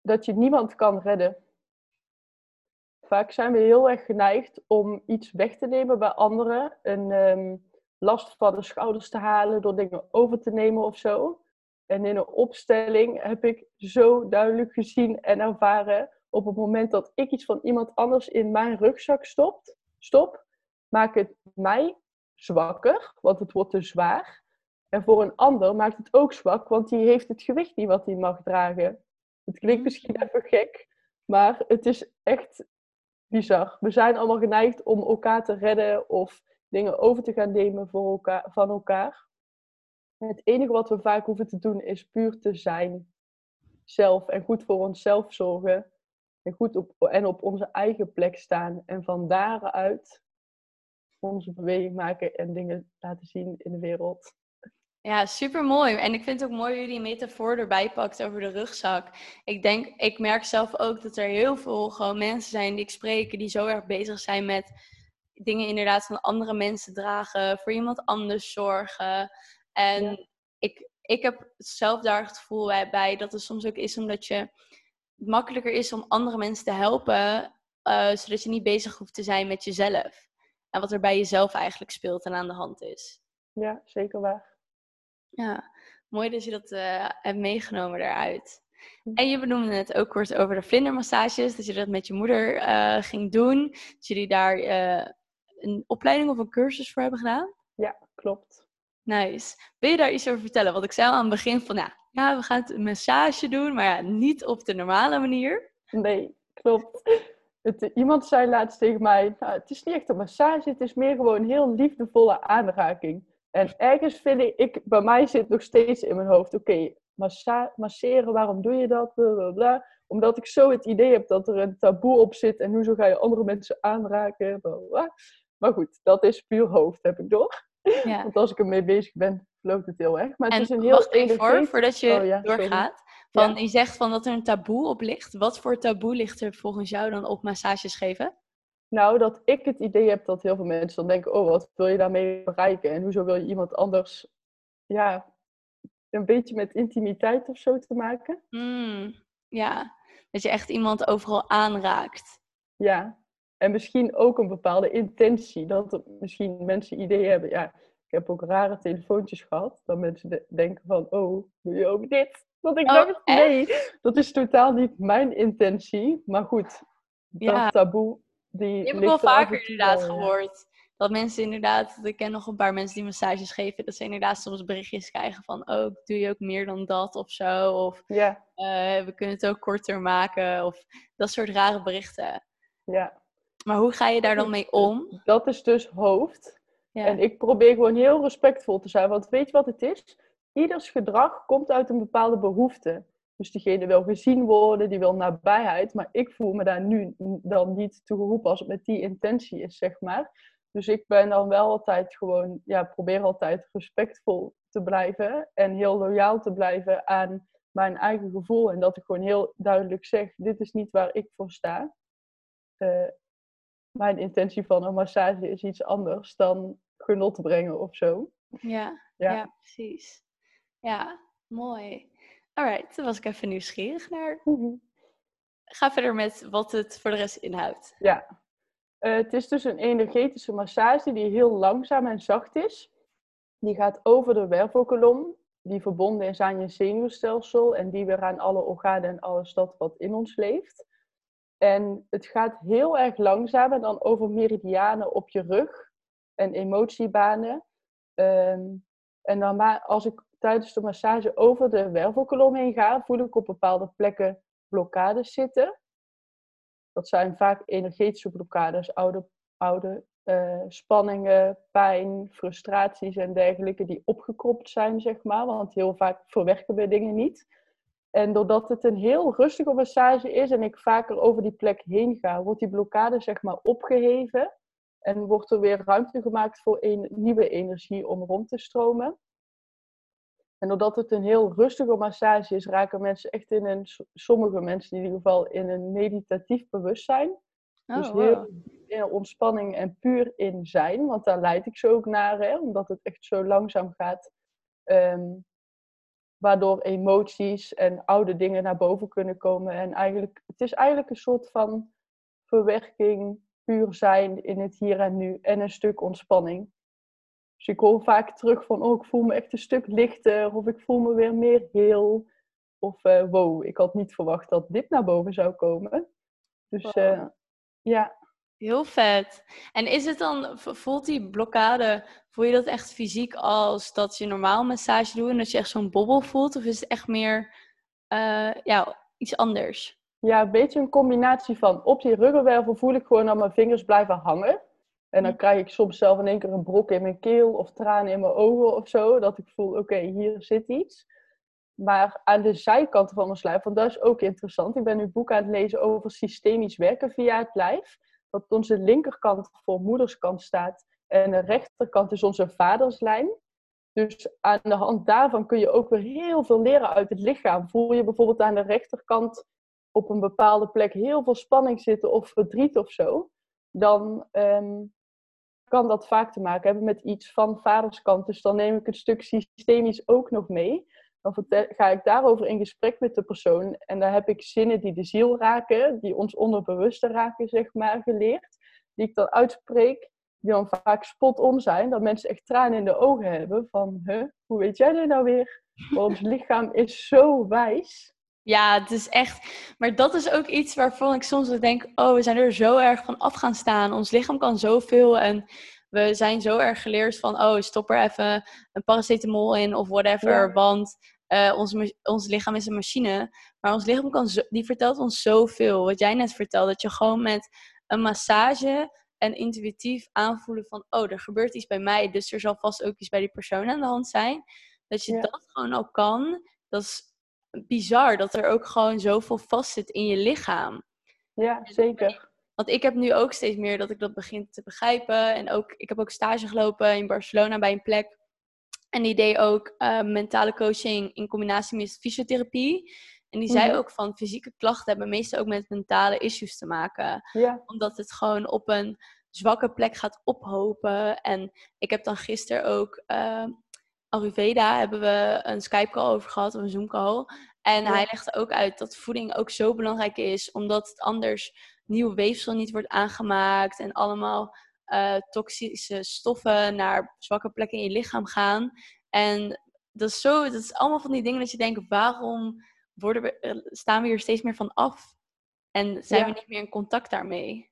dat je niemand kan redden. Vaak zijn we heel erg geneigd om iets weg te nemen bij anderen. Een ehm, last van de schouders te halen door dingen over te nemen of zo. En in een opstelling heb ik zo duidelijk gezien en ervaren op het moment dat ik iets van iemand anders in mijn rugzak stopt, stop, maakt het mij zwakker, want het wordt te zwaar. En voor een ander maakt het ook zwak, want die heeft het gewicht niet wat hij mag dragen. Het klinkt misschien mm. even gek, maar het is echt bizar. We zijn allemaal geneigd om elkaar te redden of dingen over te gaan nemen voor elkaar, van elkaar. het enige wat we vaak hoeven te doen is puur te zijn. Zelf en goed voor onszelf zorgen. En goed op, en op onze eigen plek staan. En van daaruit onze beweging maken en dingen laten zien in de wereld. Ja, super mooi. En ik vind het ook mooi hoe je die metafoor erbij pakt over de rugzak. Ik denk, ik merk zelf ook dat er heel veel gewoon mensen zijn die ik spreek, die zo erg bezig zijn met dingen inderdaad van andere mensen dragen, voor iemand anders zorgen. En ik, ik heb zelf daar het gevoel bij dat het soms ook is omdat je het makkelijker is om andere mensen te helpen, uh, zodat je niet bezig hoeft te zijn met jezelf. En wat er bij jezelf eigenlijk speelt en aan de hand is. Ja, zeker waar. Ja, mooi dat je dat uh, hebt meegenomen daaruit. Hm. En je benoemde het ook kort over de vlindermassages, dat je dat met je moeder uh, ging doen. Dat jullie daar uh, een opleiding of een cursus voor hebben gedaan? Ja, klopt. Nice. Wil je daar iets over vertellen? Want ik zei al aan het begin van, nou, ja, we gaan een massage doen, maar ja, niet op de normale manier. Nee, klopt. Het, iemand zei laatst tegen mij, nou, het is niet echt een massage, het is meer gewoon een heel liefdevolle aanraking. En ergens vind ik, ik bij mij zit nog steeds in mijn hoofd, oké, masseren, waarom doe je dat? Blablabla. Omdat ik zo het idee heb dat er een taboe op zit en hoezo ga je andere mensen aanraken? Blablabla. Maar goed, dat is puur hoofd, heb ik door. Ja. Want als ik ermee bezig ben, loopt het heel erg. Maar het is een heel wacht even voor, voordat je oh doorgaat. Van, Je zegt van dat er een taboe op ligt. Wat voor taboe ligt er volgens jou dan op massages geven? Nou, dat ik het idee heb dat heel veel mensen dan denken: oh, wat wil je daarmee bereiken? En hoezo wil je iemand anders, ja, een beetje met intimiteit of zo te maken? Mm, ja, dat je echt iemand overal aanraakt. Ja, en misschien ook een bepaalde intentie. Dat misschien mensen ideeën hebben. Ja, ik heb ook rare telefoontjes gehad. Dat mensen denken van, oh, doe je ook dit? Dat ik oh, dacht, nee, dat is totaal niet mijn intentie. Maar goed, dat taboe, die Je hebt wel vaker inderdaad gehoord. Dat mensen inderdaad, ik ken nog een paar mensen die massages geven, dat ze inderdaad soms berichtjes krijgen van, oh, doe je ook meer dan dat of zo. Of ja. Uh, we kunnen het ook korter maken. Of dat soort rare berichten. Ja. Maar hoe ga je daar dan mee om? Dat is dus hoofd. Ja. En ik probeer gewoon heel respectvol te zijn. Want weet je wat het is? Ieders gedrag komt uit een bepaalde behoefte. Dus diegene wil gezien worden, die wil nabijheid, maar ik voel me daar nu dan niet toe geroepen als het met die intentie is, zeg maar. Dus ik ben dan wel altijd gewoon, ja, probeer altijd respectvol te blijven en heel loyaal te blijven aan mijn eigen gevoel. En dat ik gewoon heel duidelijk zeg, dit is niet waar ik voor sta. Uh, mijn intentie van een massage is iets anders dan genot brengen of zo. Ja, ja. ja precies. Ja, mooi. Alright, toen was ik even nieuwsgierig naar. Mhm. Ga verder met wat het voor de rest inhoudt. Ja, uh, het is dus een energetische massage die heel langzaam en zacht is. Die gaat over de wervelkolom, die verbonden is aan je zenuwstelsel en die weer aan alle organen en alles dat wat in ons leeft. En het gaat heel erg langzaam en dan over meridianen op je rug en emotiebanen. Ehm, en dan maar als ik tijdens de massage over de wervelkolom heen ga, voel ik op bepaalde plekken blokkades zitten. Dat zijn vaak energetische blokkades, oude, oude uh, spanningen, pijn, frustraties en dergelijke die opgekropt zijn, zeg maar. Want heel vaak verwerken we dingen niet. En doordat het een heel rustige massage is en ik vaker over die plek heen ga, wordt die blokkade zeg maar opgeheven. En wordt er weer ruimte gemaakt voor een nieuwe energie om rond te stromen. En doordat het een heel rustige massage is, raken mensen echt in een, sommige mensen in ieder geval, in een meditatief bewustzijn. Oh, dus heel in ontspanning en puur in zijn, want daar leid ik ze ook naar, hè, omdat het echt zo langzaam gaat. Ehm, waardoor emoties en oude dingen naar boven kunnen komen. En eigenlijk, het is eigenlijk een soort van verwerking, puur zijn in het hier en nu en een stuk ontspanning. Dus ik hoor vaak terug van, oh, ik voel me echt een stuk lichter, of ik voel me weer meer heel. Of, uh, wow, ik had niet verwacht dat dit naar boven zou komen. Dus uh, ja. Heel vet. En is het dan, voelt die blokkade, voel je dat echt fysiek als dat je normaal massage doet en dat je echt zo'n bobbel voelt? Of is het echt meer uh, ja, iets anders? Ja, een beetje een combinatie van op die ruggenwervel voel ik gewoon dat mijn vingers blijven hangen. En dan krijg ik soms zelf in één keer een brok in mijn keel of tranen in mijn ogen of zo. Dat ik voel, oké, hier zit iets. Maar aan de zijkanten van mijn lijf, want dat is ook interessant. Ik ben nu een boek aan het lezen over systemisch werken via het lijf. Dat onze linkerkant voor moederskant staat en de rechterkant is onze vaderslijn. Dus aan de hand daarvan kun je ook weer heel veel leren uit het lichaam. Voel je bijvoorbeeld aan de rechterkant op een bepaalde plek heel veel spanning zitten of verdriet of zo, dan ehm, kan dat vaak te maken hebben met iets van vaderskant. Dus dan neem ik een stuk systemisch ook nog mee. Dan ga ik daarover in gesprek met de persoon. En daar heb ik zinnen die de ziel raken, die ons onderbewuste raken, zeg maar, geleerd. Die ik dan uitspreek, die dan vaak spot on zijn. Dat mensen echt tranen in de ogen hebben van, huh, hoe weet jij dit nou weer? ons lichaam is zo wijs. Ja, het is echt. Maar dat is ook iets waarvan ik soms denk: oh, we zijn er zo erg van af gaan staan. Ons lichaam kan zoveel. En we zijn zo erg geleerd van: oh, stop er even een paracetamol in of whatever. Want uh, ons, ons lichaam is een machine. Maar ons lichaam kan zo, die vertelt ons zoveel. Wat jij net vertelde, dat je gewoon met een massage en intuïtief aanvoelen van: oh, er gebeurt iets bij mij. Dus er zal vast ook iets bij die persoon aan de hand zijn. Dat je dat gewoon al kan. Dat is bizar dat er ook gewoon zoveel vast zit in je lichaam. Ja, zeker. Want ik heb nu ook steeds meer dat ik dat begin te begrijpen. En ook, ik heb ook stage gelopen in Barcelona bij een plek. En die deed ook uh, mentale coaching in combinatie met fysiotherapie. En die zei mhm. ook van fysieke klachten hebben meestal ook met mentale issues te maken. Ja. Omdat het gewoon op een zwakke plek gaat ophopen. En ik heb dan gisteren ook uh, Ayurveda hebben we een Skype call over gehad, of een Zoom call. En hij legde ook uit dat voeding ook zo belangrijk is, omdat het anders nieuw weefsel niet wordt aangemaakt en allemaal uh, toxische stoffen naar zwakke plekken in je lichaam gaan. En dat is, zo, dat is allemaal van die dingen dat je denkt, waarom worden we, eh, staan we hier steeds meer van af? En zijn we niet meer in contact daarmee?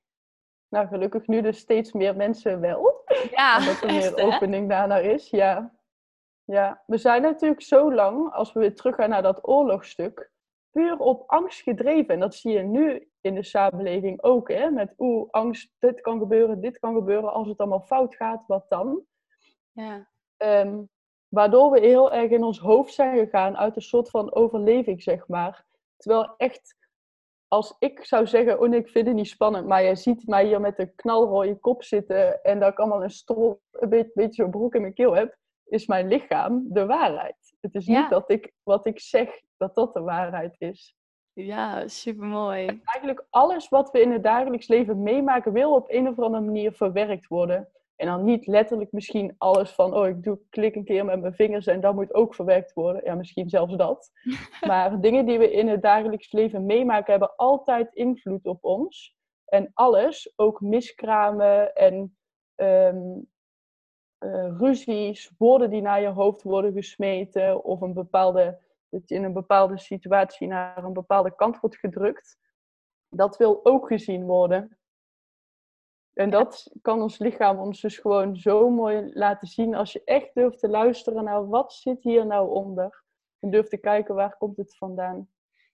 Nou, gelukkig nu dus steeds meer mensen wel. Ja, dat er meer opening daarnaar is, ja. Ja, we zijn natuurlijk zo lang, als we weer teruggaan naar dat oorlogstuk, puur op angst gedreven. En dat zie je nu in de samenleving ook, hè? met oeh, angst, dit kan gebeuren, dit kan gebeuren. Als het allemaal fout gaat, wat dan? Ja. Ehm, waardoor we heel erg in ons hoofd zijn gegaan uit een soort van overleving, zeg maar. Terwijl echt, als ik zou zeggen, oh nee, ik vind het niet spannend, maar jij ziet mij hier met een knalrode kop zitten en dat ik allemaal een strot, een beetje, beetje zo'n broek in mijn keel heb, is mijn lichaam de waarheid. Het is niet dat ik wat ik zeg, dat dat de waarheid is. Ja, supermooi. eigenlijk alles wat we in het dagelijks leven meemaken, wil op een of andere manier verwerkt worden. En dan niet letterlijk misschien alles van, oh, ik doe, klik een keer met mijn vingers en dat moet ook verwerkt worden. Ja, misschien zelfs dat. maar dingen die we in het dagelijks leven meemaken, hebben altijd invloed op ons. En alles, ook miskramen en um, uh, ruzies, woorden die naar je hoofd worden gesmeten of een bepaalde, dat je in een bepaalde situatie naar een bepaalde kant wordt gedrukt. dat wil ook gezien worden. En dat kan ons lichaam ons dus gewoon zo mooi laten zien als je echt durft te luisteren naar wat zit hier nou onder. En durft te kijken waar komt het vandaan.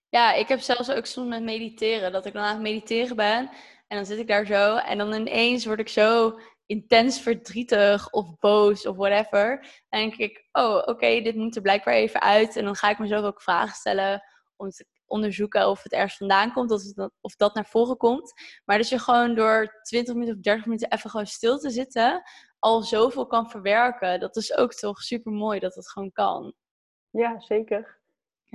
Ja, ik heb zelfs ook soms met mediteren, dat ik dan aan het mediteren ben en dan zit ik daar zo en dan ineens word ik zo intens verdrietig of boos of whatever. Dan denk ik, oh oké, dit moet er blijkbaar even uit. En dan ga ik mezelf ook vragen stellen om te onderzoeken of het ergens vandaan komt, of dat, of dat naar voren komt. Maar dat je gewoon door 20 minuten of 30 minuten even gewoon stil te zitten, al zoveel kan verwerken. Dat is ook toch super mooi dat het gewoon kan. Ja, zeker.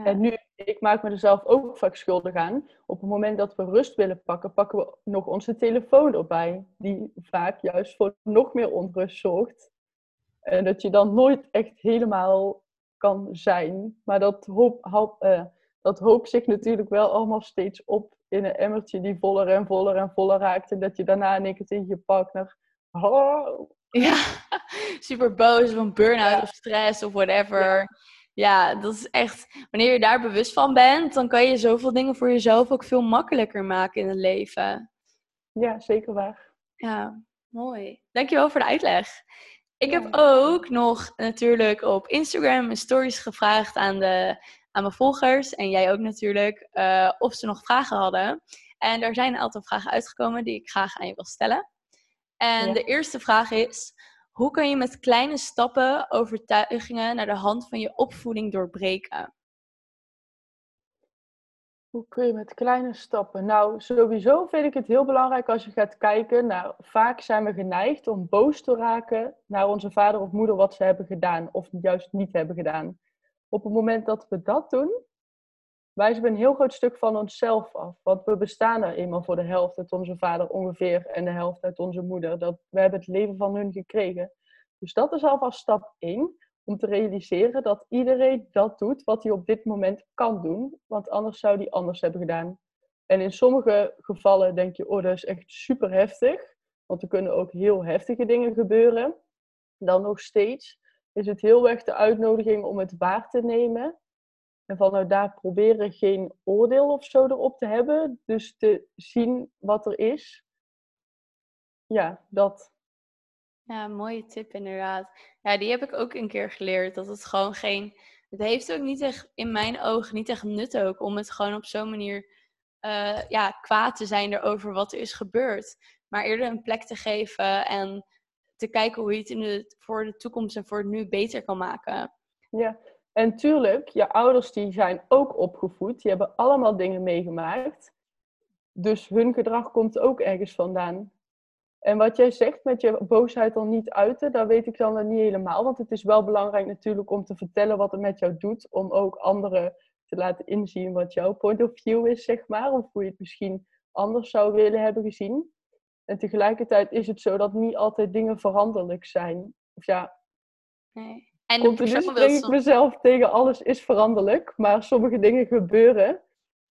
En nu, ik maak me er zelf ook vaak schuldig aan. Op het moment dat we rust willen pakken, pakken we nog onze telefoon erbij. Die vaak juist voor nog meer onrust zorgt. En dat je dan nooit echt helemaal kan zijn. Maar dat, hoop, hoop, uh, dat hoopt zich natuurlijk wel allemaal steeds op in een emmertje die voller en voller en voller raakt. En dat je daarna in één keer tegen je partner... Oh. Ja, super boos een burn-out of stress of whatever. Ja, dat is echt, wanneer je daar bewust van bent, dan kan je zoveel dingen voor jezelf ook veel makkelijker maken in het leven. Ja, zeker waar. Ja, mooi. Dankjewel voor de uitleg. Ik heb ook nog natuurlijk op Instagram stories gevraagd aan, de, aan mijn volgers en jij ook natuurlijk, uh, of ze nog vragen hadden. En daar zijn een aantal vragen uitgekomen die ik graag aan je wil stellen. En de eerste vraag is: hoe kun je met kleine stappen overtuigingen naar de hand van je opvoeding doorbreken? Hoe kun je met kleine stappen? Nou, sowieso vind ik het heel belangrijk als je gaat kijken. Nou, vaak zijn we geneigd om boos te raken naar onze vader of moeder wat ze hebben gedaan of juist niet hebben gedaan. Op het moment dat we dat doen, wijzen we een heel groot stuk van onszelf af. Want we bestaan er eenmaal voor de helft uit onze vader ongeveer en de helft uit onze moeder. Dat, we hebben het leven van hun gekregen. Dus dat is alvast stap 1. Om te realiseren dat iedereen dat doet wat hij op dit moment kan doen. Want anders zou hij anders hebben gedaan. En in sommige gevallen denk je, oh dat is echt super heftig. Want er kunnen ook heel heftige dingen gebeuren. Dan nog steeds is het heel erg de uitnodiging om het waar te nemen en vanuit daar proberen geen oordeel of zo erop te hebben. Dus te zien wat er is. Ja, dat. Ja, mooie tip inderdaad. Ja, die heb ik ook een keer geleerd. Dat het gewoon geen. Het heeft ook niet echt, in mijn ogen, niet echt nut ook om het gewoon op zo'n manier uh, ja, kwaad te zijn erover wat er is gebeurd. Maar eerder een plek te geven en te kijken hoe je het in de, voor de toekomst en voor het nu beter kan maken. Ja, en tuurlijk, je ouders die zijn ook opgevoed. Die hebben allemaal dingen meegemaakt. Dus hun gedrag komt ook ergens vandaan. En wat jij zegt met je boosheid dan niet uiten, dat weet ik dan niet helemaal. Want het is wel belangrijk natuurlijk om te vertellen wat het met jou doet. Om ook anderen te laten inzien wat jouw point of view is, zeg maar. Of hoe je het misschien anders zou willen hebben gezien. En tegelijkertijd is het zo dat niet altijd dingen veranderlijk zijn. Of ja, nee. En persoon wil ik mezelf tegen alles is veranderlijk, maar sommige dingen gebeuren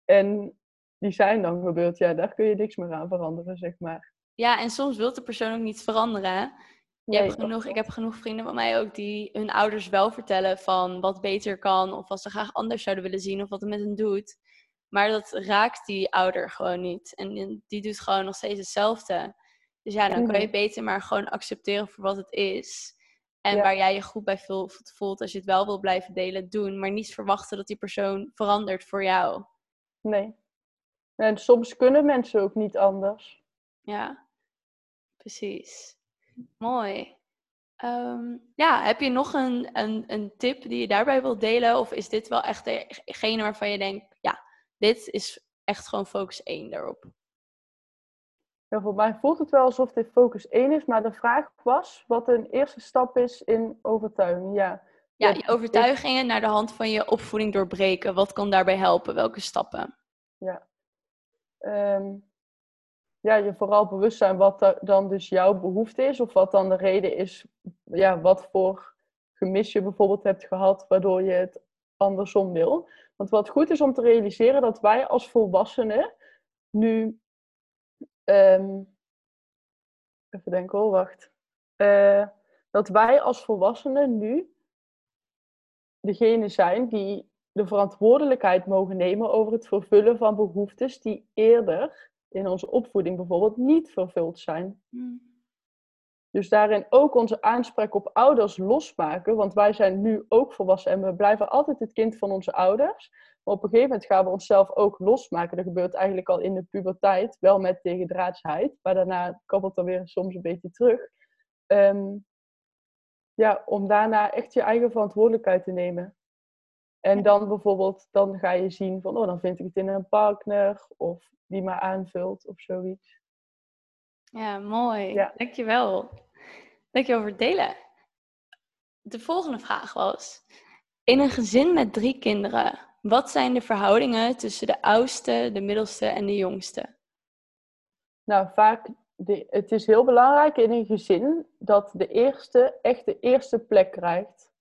en die zijn dan gebeurd. Ja, daar kun je niks meer aan veranderen, zeg maar. Ja, en soms wil de persoon ook niet veranderen. Je hebt genoeg, ik heb genoeg vrienden van mij ook die hun ouders wel vertellen van wat beter kan of wat ze graag anders zouden willen zien of wat het met hen doet. Maar dat raakt die ouder gewoon niet. En die doet gewoon nog steeds hetzelfde. Dus ja, dan kan je beter maar gewoon accepteren voor wat het is. En waar jij je goed bij voelt, als je het wel wil blijven delen, doen. Maar niet verwachten dat die persoon verandert voor jou. Nee. En soms kunnen mensen ook niet anders. Ja, precies. Mooi. Ehm, ja, heb je nog een, een, een tip die je daarbij wilt delen? Of is dit wel echt degene waarvan je denkt, ja, dit is echt gewoon focus 1 daarop? Ja, voor mij voelt het wel alsof dit focus 1 is, maar de vraag was wat een eerste stap is in overtuiging. Ja, ja je overtuigingen naar de hand van je opvoeding doorbreken. Wat kan daarbij helpen? Welke stappen? Ja, um, ja je vooral bewust zijn wat dan dus jouw behoefte is, of wat dan de reden is, ja, wat voor gemis je bijvoorbeeld hebt gehad, waardoor je het andersom wil. Want wat goed is om te realiseren dat wij als volwassenen nu Um, even denken hoor, wacht. Uh, dat wij als volwassenen nu degene zijn die de verantwoordelijkheid mogen nemen over het vervullen van behoeftes die eerder in onze opvoeding bijvoorbeeld niet vervuld zijn. Mm. Dus daarin ook onze aanspraak op ouders losmaken, want wij zijn nu ook volwassen en we blijven altijd het kind van onze ouders. Maar op een gegeven moment gaan we onszelf ook losmaken. Dat gebeurt eigenlijk al in de puberteit, wel met tegendraadsheid, maar daarna kabbelt dan weer soms een beetje terug. Ehm, ja, om daarna echt je eigen verantwoordelijkheid te nemen. En dan bijvoorbeeld, dan ga je zien van, oh, dan vind ik het in een partner of die me aanvult of zoiets. Ja, mooi. Ja. Dankjewel. Dankjewel voor het delen. De volgende vraag was: In een gezin met drie kinderen, wat zijn de verhoudingen tussen de oudste, de middelste en de jongste? Nou, vaak, de, het is heel belangrijk in een gezin dat de eerste echt de eerste plek krijgt.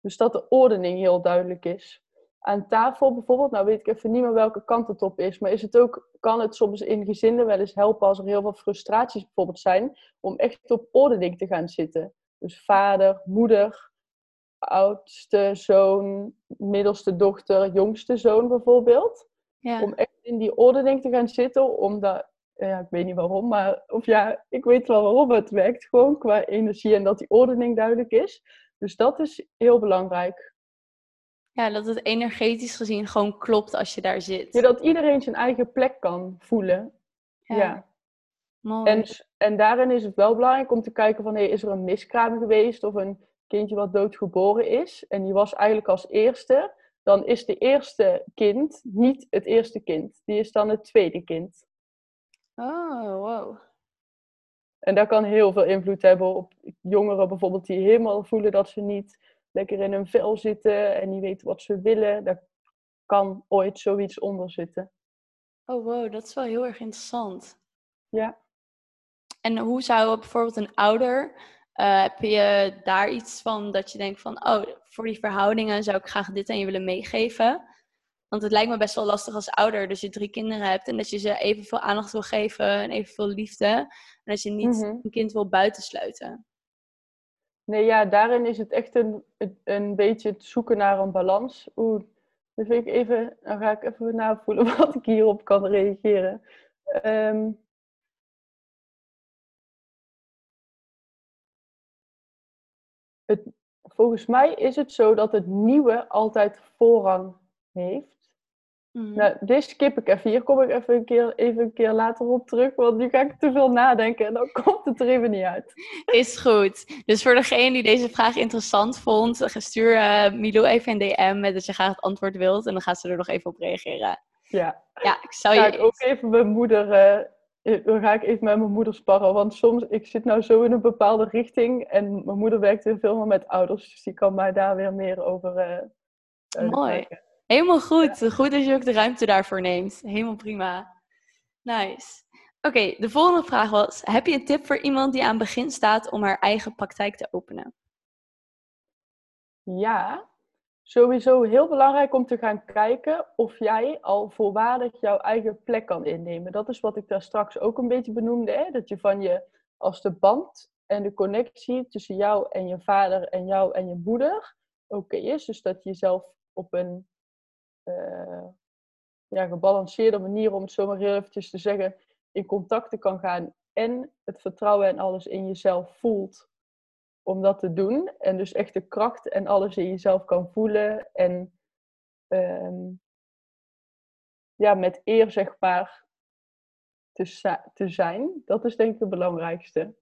Dus dat de ordening heel duidelijk is. Aan tafel bijvoorbeeld, nou weet ik even niet meer welke kant het op is, maar is het ook, kan het soms in gezinnen wel eens helpen als er heel veel frustraties bijvoorbeeld zijn, om echt op ordening te gaan zitten. Dus vader, moeder, oudste zoon, middelste dochter, jongste zoon bijvoorbeeld. Ja. Om echt in die ordening te gaan zitten, omdat, ja, ik weet niet waarom, maar, of ja, ik weet wel waarom het werkt gewoon qua energie en dat die ordening duidelijk is. Dus dat is heel belangrijk. Ja, dat het energetisch gezien gewoon klopt als je daar zit. Ja, dat iedereen zijn eigen plek kan voelen. Ja. Mooi. En, en daarin is het wel belangrijk om te kijken van, hey, is er een miskraam geweest of een kindje wat doodgeboren is en die was eigenlijk als eerste, dan is de eerste kind niet het eerste kind. Die is dan het tweede kind. Oh, wow. En dat kan heel veel invloed hebben op jongeren bijvoorbeeld die helemaal voelen dat ze niet lekker in hun vel zitten en niet weten wat ze willen. Daar kan ooit zoiets onder zitten. Oh, wow, dat is wel heel erg interessant. Ja. En hoe zou bijvoorbeeld een ouder, eh, heb je daar iets van dat je denkt van, oh, voor die verhoudingen zou ik graag dit aan je willen meegeven? Want het lijkt me best wel lastig als ouder, dus je drie kinderen hebt en dat je ze evenveel aandacht wil geven en evenveel liefde. En dat je niet Mhm. een kind wil buitensluiten. Nee, ja, daarin is het echt een, een- beetje het zoeken naar een balans. Oeh, dan vind ik even, dan ga ik even navoelen wat ik hierop kan reageren. Ehm, het, volgens mij is het zo dat het nieuwe altijd voorrang heeft. Mhm. Nou, dit skip ik even. Hier kom ik even een, keer, even een keer later op terug, want nu ga ik te veel nadenken en dan komt het er even niet uit. Is goed. Dus voor degene die deze vraag interessant vond, stuur eh Milou even een DM met dat je graag het antwoord wilt. En dan gaat ze er nog even op reageren. Ja. Ja, ik zou ga je... ik ook even mijn moeder, eh, dan ga ik even met mijn moeder sparren. Want soms, ik zit nou zo in een bepaalde richting. En mijn moeder werkt heel veel meer met ouders. Dus die kan mij daar weer meer over duidelijk Mooi. Helemaal goed. Goed dat je ook de ruimte daarvoor neemt. Helemaal prima. Nice. Oké, de volgende vraag was: heb je een tip voor iemand die aan het begin staat om haar eigen praktijk te openen? Ja, sowieso heel belangrijk om te gaan kijken of jij al volwaardig jouw eigen plek kan innemen. Dat is wat ik daar straks ook een beetje benoemde. Hè? Dat je van je, als de band en de connectie tussen jou en je vader en jou en je moeder oké is. Dus dat je jezelf op een eh, ja, gebalanceerde manier, om het zo maar heel eventjes te zeggen, in contacten kan gaan. En het vertrouwen en alles in jezelf voelt om dat te doen. En dus echt de kracht en alles in jezelf kan voelen. En ehm, ja, met eer zeg maar te, zijn. Dat is denk ik het belangrijkste.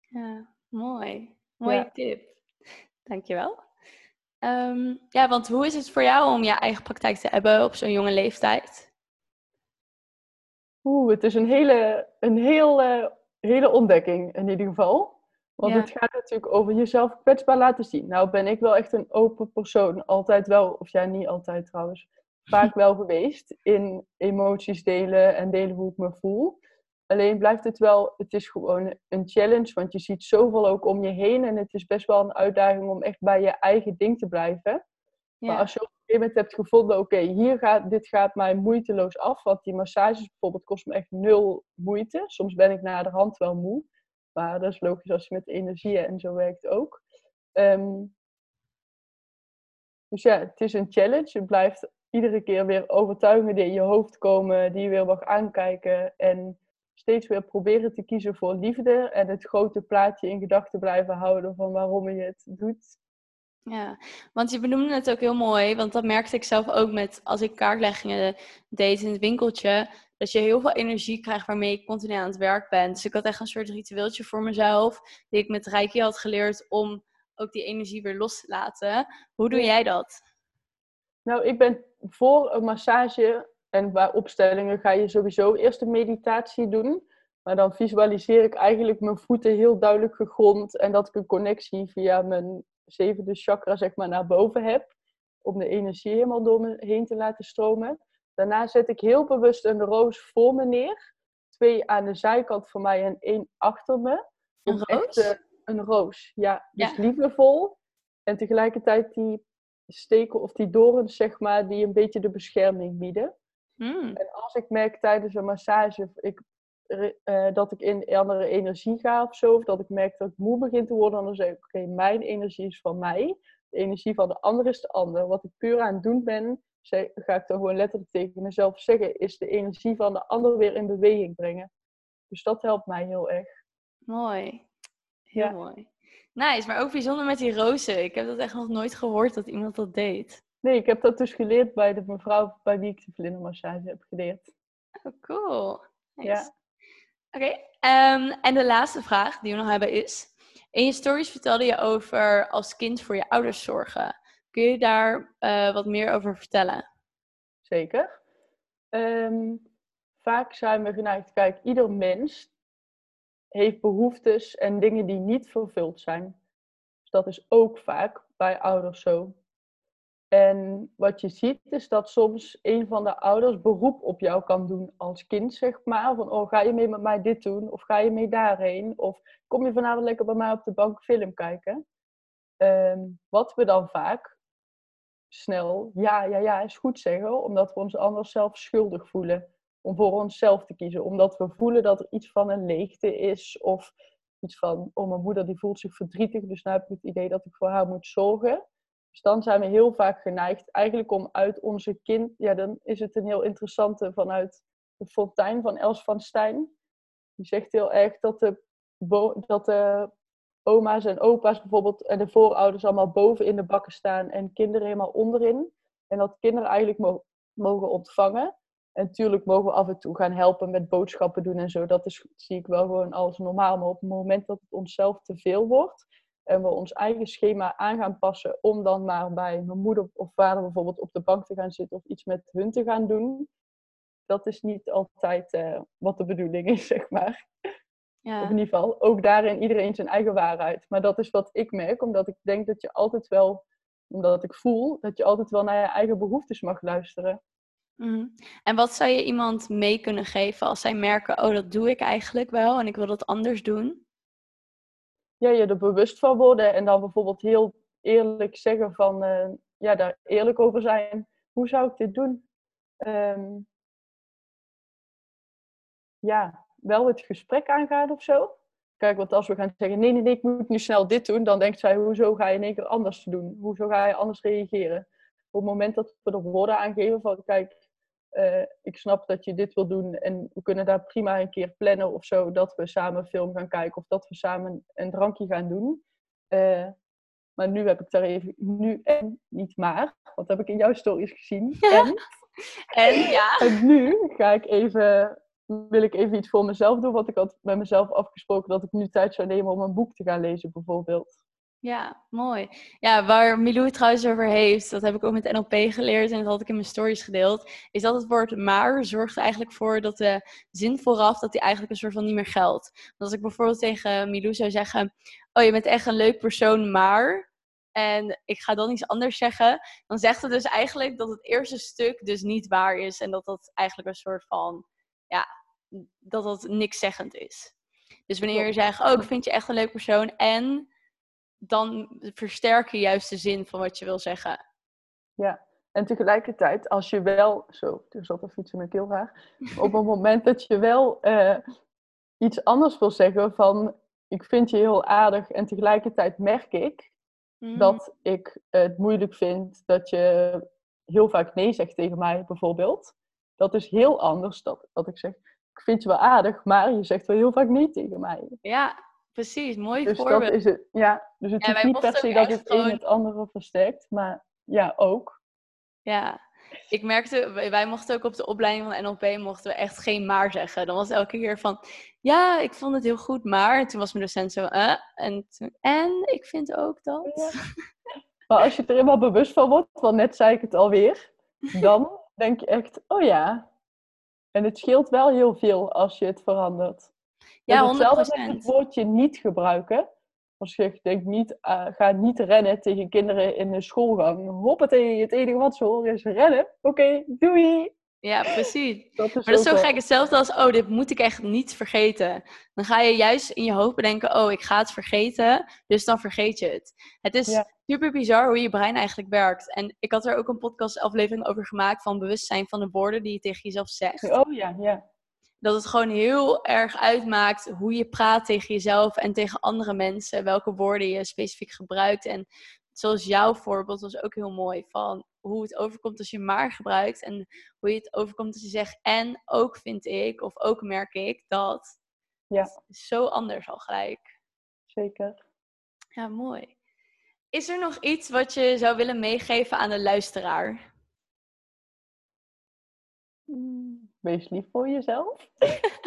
Ja, mooi. Mooie Ja. tip. Dankjewel. Ehm ja, want hoe is het voor jou om je eigen praktijk te hebben op zo'n jonge leeftijd? Oeh, het is een hele, een heel, hele ontdekking in ieder geval. Want Ja. het gaat natuurlijk over jezelf kwetsbaar laten zien. Nou ben ik wel echt een open persoon. Altijd wel, of ja, niet altijd trouwens. Vaak wel geweest in emoties delen en delen hoe ik me voel. Alleen blijft het wel, het is gewoon een challenge. Want je ziet zoveel ook om je heen. En het is best wel een uitdaging om echt bij je eigen ding te blijven. Maar als je op een gegeven moment hebt gevonden, oké, hier gaat, dit gaat mij moeiteloos af. Want die massages bijvoorbeeld kost me echt nul moeite. Soms ben ik na de hand wel moe. Maar dat is logisch als je met energieën en zo werkt ook. Ehm, Dus ja, het is een challenge. Je blijft iedere keer weer overtuigingen die in je hoofd komen, die je weer mag aankijken. En steeds weer proberen te kiezen voor liefde en het grote plaatje in gedachten blijven houden van waarom je het doet. Ja, want je benoemde het ook heel mooi, want dat merkte ik zelf ook met als ik kaartleggingen deed in het winkeltje, dat je heel veel energie krijgt waarmee ik continu aan het werk ben. Dus ik had echt een soort ritueeltje voor mezelf, die ik met Reiki had geleerd om ook die energie weer los te laten. Hoe doe jij dat? Nou, ik ben voor een massage en bij opstellingen ga je sowieso eerst een meditatie doen. Maar dan visualiseer ik eigenlijk mijn voeten heel duidelijk gegrond en dat ik een connectie via mijn zevende chakra zeg maar naar boven heb. Om de energie helemaal door me heen te laten stromen. Daarna zet ik heel bewust een roos voor me neer. Twee aan de zijkant van mij en één achter me. Een roos? Echt, een roos, ja. Dus liefdevol. En tegelijkertijd die steken of die dorens, zeg maar, die een beetje de bescherming bieden. Hmm. En als ik merk tijdens een massage ik, uh, dat ik in andere energie ga of zo, of dat ik merk dat ik moe begin te worden, dan zeg ik: Oké, mijn energie is van mij. De energie van de ander is de ander. Wat ik puur aan het doen ben, zeg, ga ik dan gewoon letterlijk tegen mezelf zeggen, is de energie van de ander weer in beweging brengen. Dus dat helpt mij heel erg. Mooi. Heel mooi. Nice, maar ook bijzonder met die rozen. Ik heb dat echt nog nooit gehoord dat iemand dat deed. Nee, ik heb dat dus geleerd bij de mevrouw bij wie ik de vlindermassage heb geleerd. Oh, cool. Nice. Ja. Oké, ehm, en de laatste vraag die we nog hebben is... In je stories vertelde je over als kind voor je ouders zorgen. Kun je daar uh, wat meer over vertellen? Zeker. Um, vaak zijn we geneigd, kijk, ieder mens heeft behoeftes en dingen die niet vervuld zijn. Dus dat is ook vaak bij ouders zo. En wat je ziet is dat soms een van de ouders beroep op jou kan doen als kind, zeg maar. Van, oh, ga je mee met mij dit doen? Of ga je mee daarheen? Of kom je vanavond lekker bij mij op de bank film kijken? Um, wat we dan vaak snel ja, ja, ja is goed zeggen, omdat we ons anders zelf schuldig voelen. Om voor onszelf te kiezen. Omdat we voelen dat er iets van een leegte is. Of iets van, oh, mijn moeder die voelt zich verdrietig, dus nu heb ik het idee dat ik voor haar moet zorgen. Dan zijn we heel vaak geneigd eigenlijk om uit onze kind, ja, dan is het een heel interessante vanuit de fontein van Els van Stijn. Die zegt heel erg dat de, dat de oma's en opa's bijvoorbeeld en de voorouders allemaal boven in de bakken staan en kinderen helemaal onderin. En dat kinderen eigenlijk mogen ontvangen. En natuurlijk mogen we af en toe gaan helpen met boodschappen doen en zo. Dat is, zie ik wel gewoon als normaal. Maar op het moment dat het onszelf te veel wordt, en we ons eigen schema aan gaan passen om dan maar bij mijn moeder of vader bijvoorbeeld op de bank te gaan zitten of iets met hun te gaan doen. Dat is niet altijd uh, wat de bedoeling is, zeg maar. Ja. Of in ieder geval, ook daarin iedereen zijn eigen waarheid. Maar dat is wat ik merk, omdat ik denk dat je altijd wel, omdat ik voel, dat je altijd wel naar je eigen behoeftes mag luisteren. Mm. En wat zou je iemand mee kunnen geven als zij merken, oh dat doe ik eigenlijk wel en ik wil dat anders doen? Ja, je er bewust van worden en dan bijvoorbeeld heel eerlijk zeggen van, uh, ja, daar eerlijk over zijn. Hoe zou ik dit doen? Um, ja, wel het gesprek aangaan of zo. Kijk, want als we gaan zeggen, nee, nee, nee, ik moet nu snel dit doen, dan denkt zij, hoezo ga je in keer anders doen? Hoezo ga je anders reageren? Op het moment dat we er woorden aangeven van, kijk, uh, ik snap dat je dit wil doen en we kunnen daar prima een keer plannen of zo, dat we samen een film gaan kijken of dat we samen een drankje gaan doen. Uh, maar nu heb ik daar even, nu en niet maar, wat heb ik in jouw stories gezien. En, en ja. En nu ga ik even, wil ik even iets voor mezelf doen, wat ik had met mezelf afgesproken dat ik nu tijd zou nemen om een boek te gaan lezen bijvoorbeeld. Ja, mooi. Ja, waar Milou het trouwens over heeft, dat heb ik ook met NLP geleerd en dat had ik in mijn stories gedeeld, is dat het woord maar zorgt er eigenlijk voor dat de zin vooraf, dat die eigenlijk een soort van niet meer geldt. Want als ik bijvoorbeeld tegen Milou zou zeggen, oh je bent echt een leuk persoon, maar, en ik ga dan iets anders zeggen, dan zegt het dus eigenlijk dat het eerste stuk dus niet waar is en dat dat eigenlijk een soort van, ja, dat dat niks zeggend is. Dus wanneer je zegt, oh ik vind je echt een leuk persoon en dan versterk je juist de zin van wat je wil zeggen. Ja, en tegelijkertijd, als je wel, zo, er zat een fiets in mijn keel graag, op het moment dat je wel uh, iets anders wil zeggen van, ik vind je heel aardig en tegelijkertijd merk ik Mhm. dat ik het moeilijk vind dat je heel vaak nee zegt tegen mij, bijvoorbeeld. Dat is heel anders dan dat ik zeg, ik vind je wel aardig, maar je zegt wel heel vaak nee tegen mij. Ja, precies. Mooi Dus voorbeeld. dat is het, ja. Dus het Ja, is niet per se dat het een het andere versterkt, maar ja, ook. Ja, ik merkte, wij mochten ook op de opleiding van NLP mochten we echt geen maar zeggen. Dan was het elke keer van, ja, ik vond het heel goed, maar. En toen was mijn docent zo, eh, en, toen, en ik vind ook dat. Ja. Maar als je er eenmaal bewust van wordt, want net zei ik het alweer, dan denk je echt, oh ja. En het scheelt wel heel veel als je het verandert. Ja, Dat is hetzelfde met 100%. het woordje niet gebruiken. Als je denkt, niet, eh, ga niet rennen tegen kinderen in de schoolgang. Hoppatee, het enige wat ze horen is rennen. Oké, doei. Ja, precies. Dat Maar dat is zo wel- gek. Hetzelfde als, oh, dit moet ik echt niet vergeten. Dan ga je juist in je hoofd bedenken, oh, ik ga het vergeten. Dus dan vergeet je het. Het is Ja. super bizar hoe je brein eigenlijk werkt. En ik had er ook een podcastaflevering over gemaakt van bewustzijn van de woorden die je tegen jezelf zegt. Oh ja, ja. Dat het gewoon heel erg uitmaakt hoe je praat tegen jezelf en tegen andere mensen. Welke woorden je specifiek gebruikt. En zoals jouw voorbeeld was ook heel mooi. Van hoe het overkomt als je maar gebruikt. En hoe je het overkomt als je zegt en ook vind ik of ook merk ik dat. Ja. Het is zo anders al gelijk. Zeker. Ja, mooi. Is er nog iets wat je zou willen meegeven aan de luisteraar? Wees lief voor jezelf.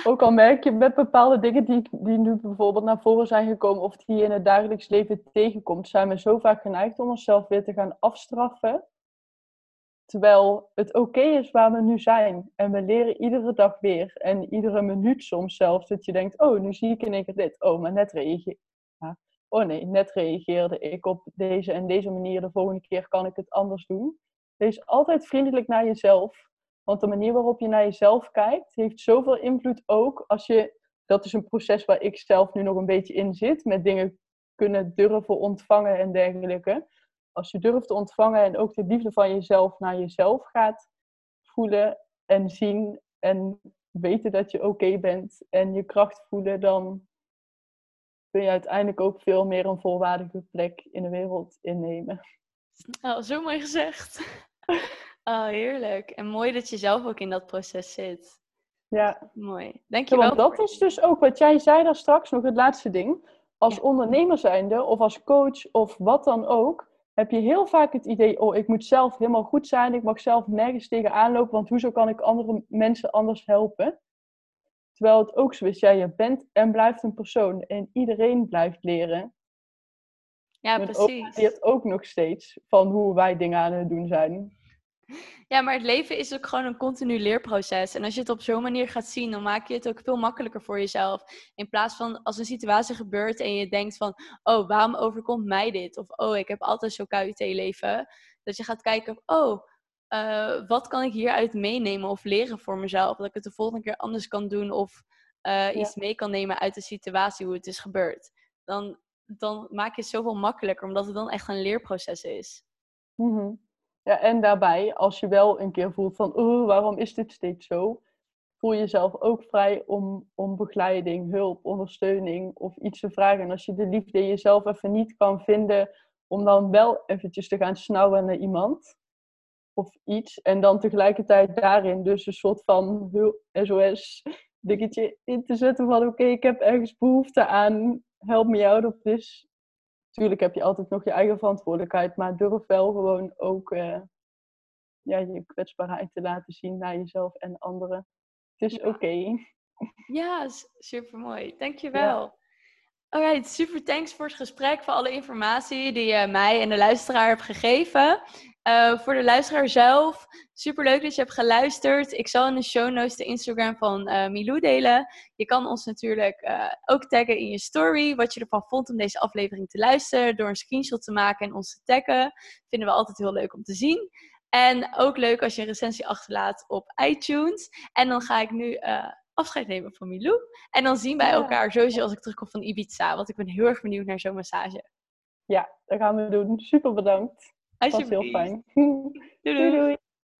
Ook al merk je met bepaalde dingen die, die nu bijvoorbeeld naar voren zijn gekomen of die je in het dagelijks leven tegenkomt, zijn we zo vaak geneigd om onszelf weer te gaan afstraffen. Terwijl het oké is waar we nu zijn. En we leren iedere dag weer. En iedere minuut soms zelfs. Dat je denkt, oh, nu zie ik in één keer dit. Oh, maar net reageer... Ja. Oh nee, net reageerde ik op deze en deze manier. De volgende keer kan ik het anders doen. Wees altijd vriendelijk naar jezelf. Want de manier waarop je naar jezelf kijkt, heeft zoveel invloed ook als je... Dat is een proces waar ik zelf nu nog een beetje in zit. Met dingen kunnen durven ontvangen en dergelijke. Als je durft te ontvangen en ook de liefde van jezelf naar jezelf gaat voelen en zien en weten dat je oké bent en je kracht voelen, dan kun je uiteindelijk ook veel meer een volwaardige plek in de wereld innemen. Oh, zo mooi gezegd. Oh, heerlijk. En mooi dat je zelf ook in dat proces zit. Ja, Mooi. Ja, Dankjewel. want dat is dus ook wat jij zei daar straks, nog het laatste ding. Als Ja. ondernemer zijnde of als coach of wat dan ook, heb je heel vaak het idee, oh, ik moet zelf helemaal goed zijn, ik mag zelf nergens tegenaan lopen, want hoezo kan ik andere mensen anders helpen? Terwijl het ook zo is, ja, je bent en blijft een persoon en iedereen blijft leren. Ja, En precies. leert ook nog steeds van hoe wij dingen aan het doen zijn. Ja, maar het leven is ook gewoon een continu leerproces. En als je het op zo'n manier gaat zien, dan maak je het ook veel makkelijker voor jezelf. In plaats van als een situatie gebeurt en je denkt van, oh, waarom overkomt mij dit? Of, oh, ik heb altijd zo'n KUT-leven. Dat je gaat kijken, oh, eh, wat kan ik hieruit meenemen of leren voor mezelf? Dat ik het de volgende keer anders kan doen of eh, iets mee kan nemen uit de situatie, hoe het is gebeurd. Dan, dan maak je het zoveel makkelijker, omdat het dan echt een leerproces is. Mhm. Ja, en daarbij, als je wel een keer voelt van, oh, waarom is dit steeds zo? Voel jezelf ook vrij om, om begeleiding, hulp, ondersteuning of iets te vragen. En als je de liefde jezelf even niet kan vinden, om dan wel eventjes te gaan snauwen naar iemand of iets. En dan tegelijkertijd daarin dus een soort van SOS dingetje in te zetten van, oké, ik heb ergens behoefte aan, help me out of this Tuurlijk heb je altijd nog je eigen verantwoordelijkheid, maar durf wel gewoon ook eh, ja, je kwetsbaarheid te laten zien naar jezelf en anderen. Het is Ja. oké. Ja, super mooi. Dankjewel. Alright, super thanks voor het gesprek, voor alle informatie die je mij en de luisteraar hebt gegeven. Eh, voor de luisteraar zelf, super leuk dat je hebt geluisterd. Ik zal in de show notes de Instagram van eh, Milou delen. Je kan ons natuurlijk eh, ook taggen in je story, wat je ervan vond om deze aflevering te luisteren, door een screenshot te maken en ons te taggen. Vinden we altijd heel leuk om te zien. En ook leuk als je een recensie achterlaat op iTunes. En dan ga ik nu afscheid nemen van Milou. En dan zien wij Ja. elkaar sowieso als ik terugkom van Ibiza. Want ik ben heel erg benieuwd naar zo'n massage. Ja, dat gaan we doen. Super bedankt. Was heel Alsjeblieft. fijn. Doei. doei doei.